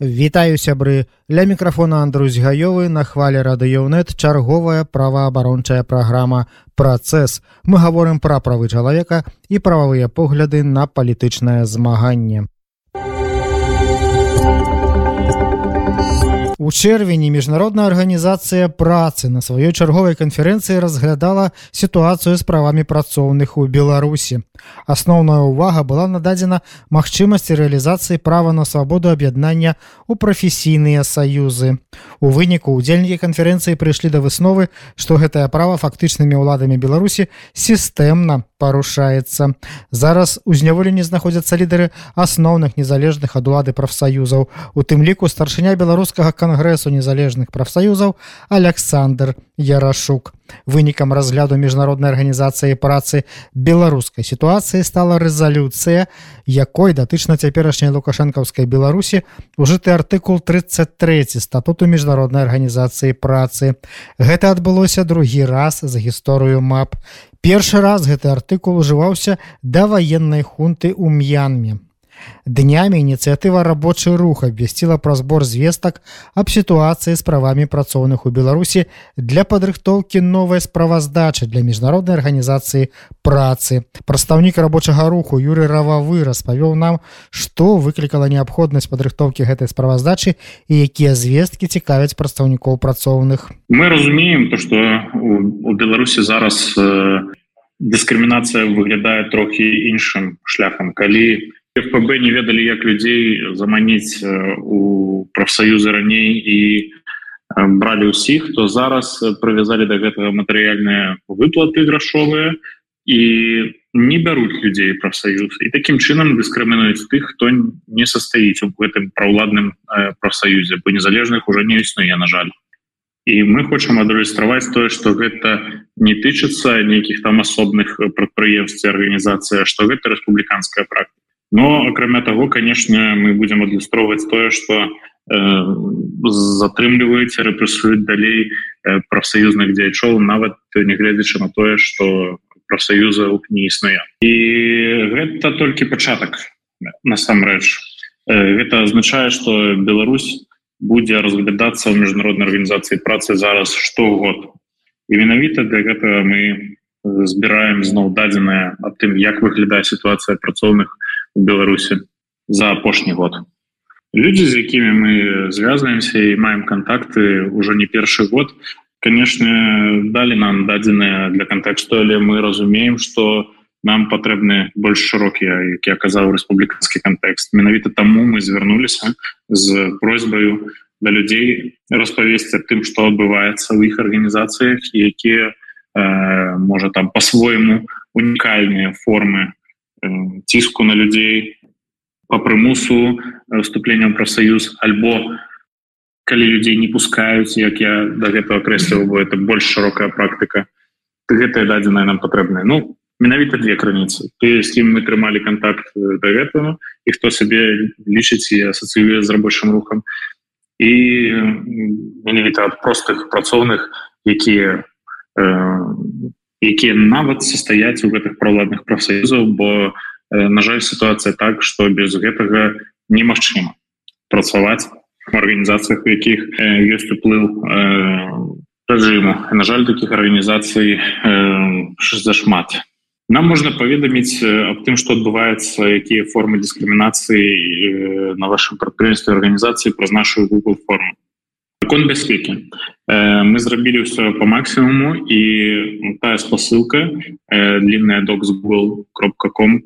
Вітаю сябры. Ля мікрафона Андрусь гаёвы на хвале радыёнет чарговая праваабарончая праграма працэс мы гаворым пра правы чалавека і прававыя погляды на палітычнае змаганне У чэрвені міжнародная арганізацыя працы на сваёй чарговай канферэнцыі разглядала сітуацыю з правамі працоўных у Беларусі. Асноўная ўвага была нададзена магчымасці рэалізацыі права на свабоду аб'яднання ў прафесійныя саюзы. У выніку удзельнікі канферэнцыі прыйшлі да высновы, што гэтае права фактычнымі ўладамі Беларусі сістэмна парушаецца. Зараз у зняволенні знаходзяцца лідары асноўных незалежных ад улады прафсаюзаў, у тым ліку старшыня беларускага кангрэсу незалежных прафсаюзаў Александр Ярашук. Вынікам разгляду міжнароднай арганізацыі працы беларускай сітуацыі стала рэзалюцыя, якой датычна цяперашняй лукашэнкаўскай беларусі ужыты артыкул 33 статуту міжнароднай арганізацыі працы. Гэта адбылося другі раз за гісторыю мап. Першы раз гэты артыкул ужываўся да ваеннай хунты ў м'янме. Днямі ініцыятыва рабочы рух абвясціла пра збор звестак аб сітуацыі з правамі працоўных у Беларусі для падрыхтоўкі новай справаздачы для міжнароднай арганізацыі працы. Прадстаўнік рабочага руху Юры Рававы распавёў нам, што выклікала неабходнасць падрыхтоўкі гэтай справаздачы і якія звесткі цікавяць прадстаўнікоў працоўных. Мы разумеем то, што у Беларусі зараз э, дыскрымінацыя выглядае трохі іншым шляхам, калі ФПБ не ведалі як людзей заманіць у прафсаюзы раней і бралі ўсіх то зараз прывязалі до гэтага матэрыяльныя выплаты грашовыя і не бяруць людзей прафсаюз і такім чынам дыскрымінуюць тых хто не состаіць у гэтым праўладным прафсаюзе по незалежных уже не існуе на жаль. І мы хочам адлюстраваць тое что гэта не тычыцца нейкіх там асобных прадпрыемств арганізацыя что гэта рэспубліканская практика но акрамя того конечно мы будем адлюстроўваць тое что э, затрымліваеце рэпрессуюць далей э, прафсаюзных дзяйчоў нават нягледзячы на тое что прафсаюза не існуе. І гэта толькі пачатак насамрэч. Э, гэта азначае что Беларусь будзе разглядацца ў міжнароднай арганізацыі працы зараз штогод. І менавіта для гэтага мы збіраем зноў дадзеная аб тым як выглядае сітуацыя працоўных у беларуси за апошні год. Люди з якімі мы звязваемся і маем контакты уже не першы год конечно дали нам дадзеныя для контексту але мы разумеем что нам патрэбны больш шырокія які аказаў рэспубліканскі контекст. Менавіта таму мы звярнуліся з просьбаю да людзей распавесці тым что адбываецца ў іх арганізацыях якія э, можа там по-свойму унікальныя формы ціску на людзей по прымусу выступлением профсоюз альбо калі людзей не пускаюць як я до гэтага крэсліваю это больш широкая практыка гэтая дадзеная нам патрэбная ну менавіта две крыніцы. Ты з кім мы трымалі контакт до гэтага і хто сабе лічыць і асацыюе з рабочим рухам. І менавіта ад простых працоўных якія э, якія нават состаяць у гэтых праладных прафсаюзаў бо на жаль сітуацыя так что без гэтага немагчыма працаваць арганізацыях якіх ёсць уплыў рэжыму. На жаль таких арганізацый зашмат. Нам можна паведаміць аб тым что адбываецца якія формы дыскрымінацыі на вашем прадпрыемстве арганізацыі праз нашу google форму закон бяспеки мы зрабілі ўсё по максимуму і тая спасылка длинная док з google кропка com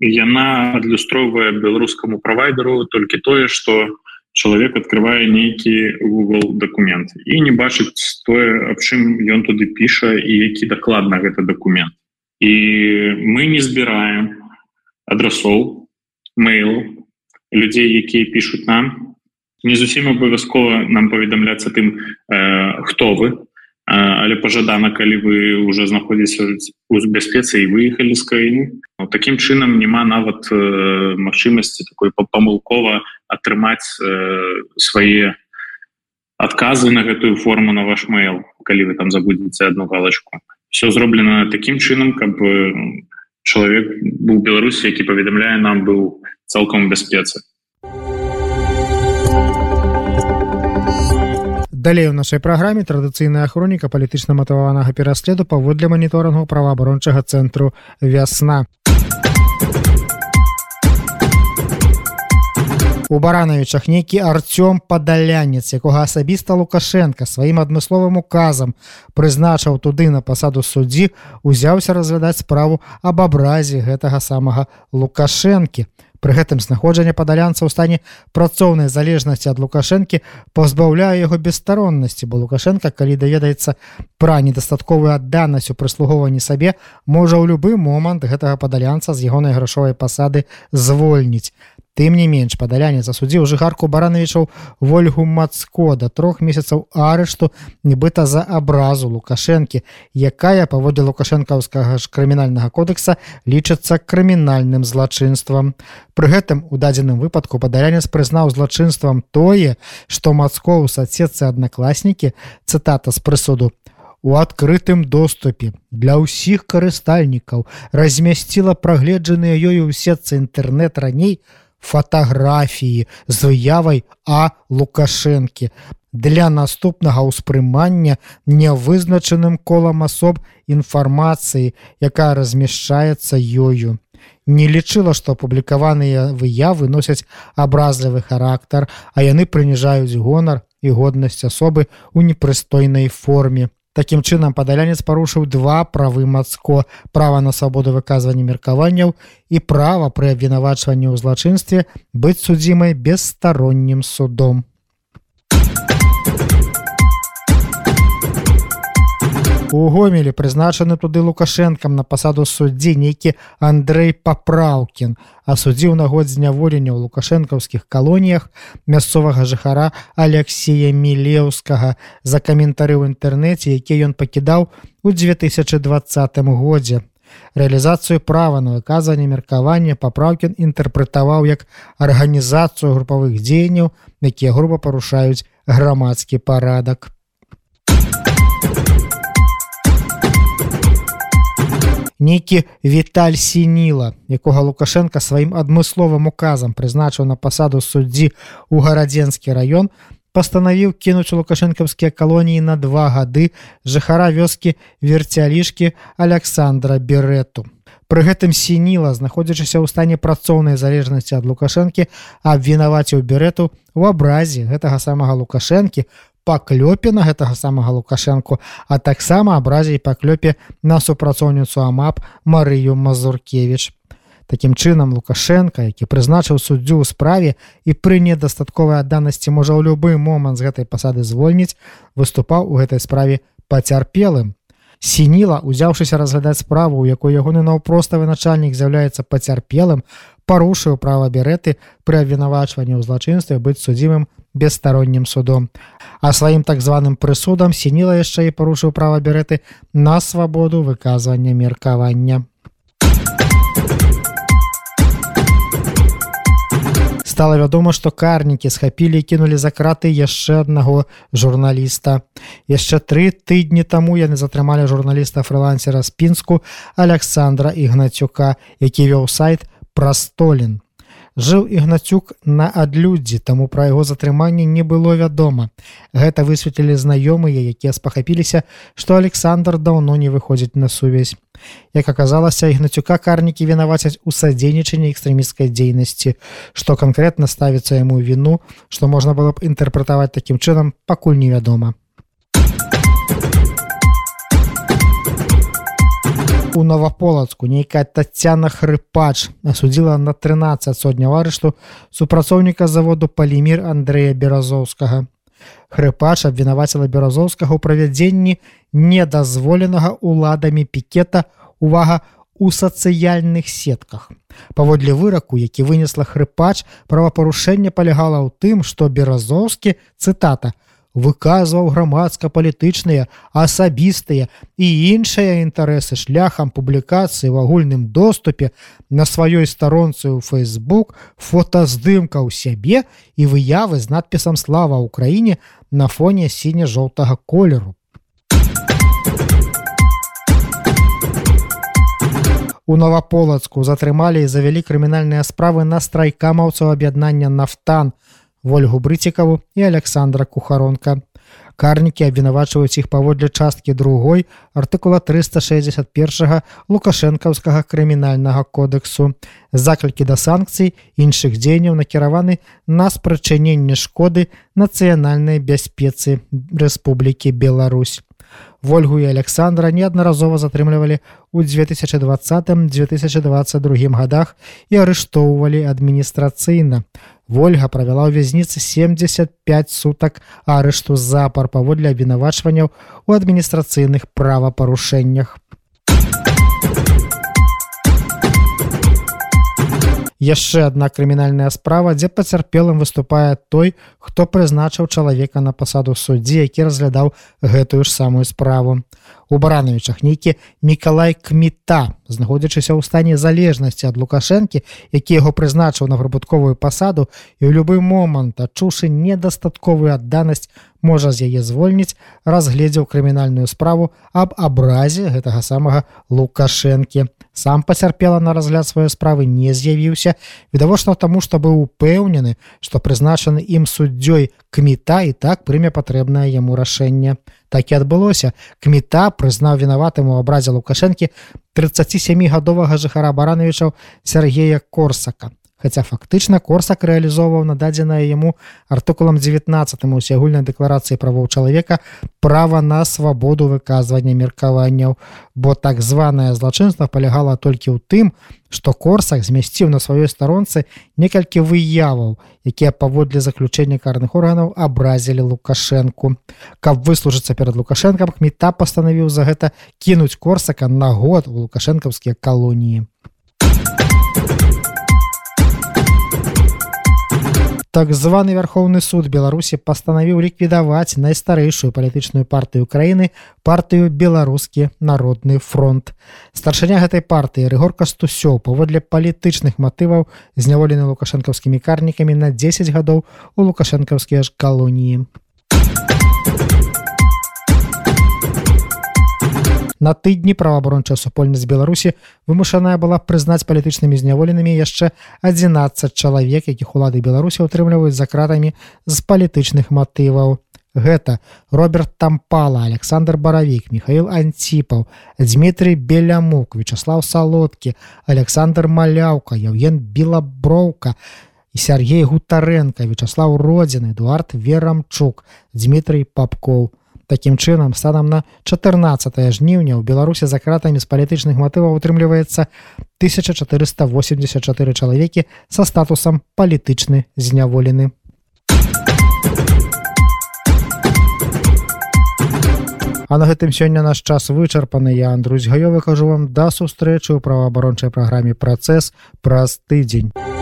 яна адлюстроўвае беларускаму правайдеру толькі тое что чалавек открывае нейкі google документ і не бачыць тое аб чым ён туды піша і які дакладна гэта документ і мы не збіраем адрасоў mail людзей якія пишутць нам не зусім абавязкова нам паведамляцца тым э, хто вы але пожадана калі вы уже знаходзіся у бяспецы і выехалі з краіны ну, таким чынам няма нават э, магчымасці такой памылкова атрымаць э, свае адказы на гэтую форму на ваш mail калі вы там забудзеце одну галочку. Все зроблена таким чынам каб чалавек быў беларусі які паведамляе нам быў цалком бяспецы далей у нашай праграме традыцыйная хроніка палітычна матаванага пераследу паводле маніторынгу праваабарончага цэнтру вясна у баранавічах нейкі арцём падалянец якога асабіста лукашенко сваім адмысловым указам прызначыў туды на пасаду суддзі узяўся разглядаць справу аб абразе гэтага самага лукашэнкі Пры гэтым знаходжанне падалянца ў стане працоўнай залежнасці ад лукашэнкі пазбаўляе яго бесстароннасці, бо лукашенко, калі даведаецца пра недастатковую адданасць у прыслугоўванні сабе, можа ў любы момант гэтага падалянца з ягонай грашовай пасады звольніць. Тым не менш падалянец засудзіў жыхарку баранавічаў ольгу мацко. Да трох месяцаў арышту нібыта за абразу лукашэнкі якая паводле лукашэнкаўскага ж крымінальнага кодекса лічыцца крымінальным злачынствам. Пры гэтым у дадзеным выпадку падалянец прызнаў злачынствам тое што мацко ў сацецы аднакласнікі цытата з прысуду у адкрытым доступе для ўсіх карыстальнікаў размясціла прагледжаныя ёю ў сетцы інтэрнет раней у фатаграфіі з выявай а. Лукашэнкі. Для наступнага ўспрымання нявызначаным колам асоб інфармацыі якая размяшчаецца ёю. Не лічыла што апублікаваныя выявы носяць абразлівы характар а яны прыніжаюць гонар і годнасць асобы ў непрыстойнай форме Такім чынам падалянец парушыў два правы мацко права на свабоду выказвання меркаванняў і права пры абвінавачванні ў злачынстве быць судзімай бесстароннім судом. У гомелі прызначаны туды лукашэнкам на пасаду суддзі нейкі Андрэй папраўкін асудзіў на год зняволення ў лукашэнкаўскіх калоніях мясцовага жыхара Алексея мілеўскага за каментары ў інтэрнэце, які ён пакідаў у 2020 годзе. Рэалізацыю права на выказванне меркавання папраўкін інтэрпрэтаваў як арганізацыю групавых дзеянняў, якія груба парушаюць грамадскі парадак. Нейкі віталь сініла якога лукашенко сваім адмысловым указам прызначыў на пасаду суддзі ў гарадзенскі раён пастанавіў кінуць у лукашэнкаўскія калоніі на два гады жыхара вёскі верцялішкі александра берету Пры гэтым сініла знаходзячыся ў стане працоўнай залежнасці ад лукашэнкі абвінаваціў берету у абразе гэтага самага лукашэнкі паклёпе на гэтага самага лукашэнку а таксама абразе і паклёпе на супрацоўніцу амап марыю мазуркевич Такім чынам лукашенко які прызначыў суддзю ў справе і пры недастатковай адданасці можа ў любы момант з гэтай пасады звольніць выступаў у гэтай справе пацярпелым. Сініла узяўшыся разглядаць справу у якой ягоны наўпроставы начальнік з'яўляецца пацярпелым парушыў права береты пры абвінавачванні ў злачынстве быць судзімым бесстароннім судом. А сваім так званым прысудам сініла яшчэ і парушыў права береты на свабоду выказвання меркавання. Стала вядома што карнікі схапілі кінулі за краты яшчэ аднаго журналіста. Яшчэ тры тыдні таму яны затрымалі журналіста фрылансера спінску александра ігнацюка які вёў сайт прастолін жыў ігнацюк на адлюддзі таму пра яго затрыманне не было вядома. Гэта высветлілі знаёмыя якія спахапіліся што александр даўно не выходзіць на сувязь. Як аказалася ігнацюка карнікі вінавацяць у садзейнічанні экстрэміскай дзейнасці што канкрэтна ставіцца яму віну што можна было б інтэрпрэтаваць такім чынам пакуль невядома у новополацку нейкая татяна хрыпач асудзіла на 13 сотня арышту супрацоўніка заводу палімір Андрэя беразоўскага. Хрыпач абвінаваціла беразоўскага ў правядзенні недазволенага уладамі пікета увага у сацыяльных сетках. Паводле выраку які вынесла хрыпач правапарушэнне палягала ў тым што беразоўскі цытата выказваў грамадска-палітычныя асабістыя і іншыя інтарэсы шляхам публікацыі в агульным доступе на сваёй старонцы ў Facebook фотаздымка ў сябе і выявы з надпісам слава ўкраіне на фоне сіне-жоўтага колеру. У новополацку затрымалі і завялі крымінальныя справы на страйкамаўцаў аб'яднання нафтан ольгу брыцікаву і александра кухаронка. Карнікі абвінавачваюць іх паводле часткі другой артыкула 361 лукашэнкаўскага крымінальнага кодексу. Заклікі да санкцый іншых дзеянняў накіраваны на спрачыненне шкоды нацыянальнай бяспецы Рэспублікі Беларусь. Ольгу і александра неаднаразова затрымлівалі ў 2020-2022 годах і арыштоўвалі адміністрацыйна ольга правяла ў вязніцы 75 сутак арышту запар паводле абвінавачванняў у адміністрацыйных правапарушэннях. Яшчэ одна крымінальная справа дзе пацярпелым выступае той хто прызначыў чалавека на пасаду суддзі які разглядаў гэтую ж самую справу у баранавічах нейкі мікалай кмета знаходзячыся ў стане залежнасці ад лукашэнкі які яго прызначыў на прыбутковую пасаду і ў любы момант адчуўшы недастатковую адданасць можа з яе звольніць разгледзеў крымінальную справу аб абразе гэтага самага лукашэнкі. Сам пацярпела на разгляд сваёй справы не з'явіўся. Відавочна таму што быў упэўнены што прызначаны ім суддзёй кмета і так прыме патрэбнае яму рашэнне так і адбылося. Кмета прызнаў вінаватым у абразе лукашэнкі 37гадовага жыхара баранавічаў Сергея корсака хаця фактычна корсак рэалізоўваў нададзеная яму артыкулам 19 усеагульнай дэкларацыі правоў чалавека права на свабоду выказвання меркаванняў бо так званое злачынства палягала толькі ў тым што корсак змясціў на сваёй старонцы некалькі выяваў якія паводле заключэння карных органаў абразілі лукашэнку. Каб выслужыцца перад лукашэнкам кмета пастанавіў за гэта кінуць корсака на год у лукашэнкаўскія калоніі так званы вярхоўны суд беларусі пастанавіў ліквідаваць найстарэйшую палітычную партыю краіны партыю беларускі народны фронт старшыня гэтай партыі рыгорка стусёў паводле палітычных матываў зняволены лукашэнкаўскімі карнікамі на 10 гадоў у лукашэнкаўскія ж калоніі на тыдні праваабарончая супольнасць беларусі вымушаная была прызнаць палітычнымі зняволенымі яшчэ 11 чалавек якіх улады беларусі утрымліваюць за кратамі з палітычных матываў. Гэта роберт тампала александр баравік михаил антипаў дмітрий белямук вячаслав салодкі александр маляўка яўген белаброўка і Сергей гутаренко вячаслав родзін эдуард верамчук дмітрий папков Такім чынам станам на 14 жніўня ў беларусе за кратамі з палітычных матываў утрымліваецца 1484 чалавекі са статусам палітычны зняволены. А на гэтым сёння наш час вычарпаны я Андрусь гаёвы кажу вам да сустрэчы ў праваабарончай праграме працэс праз тыдзень.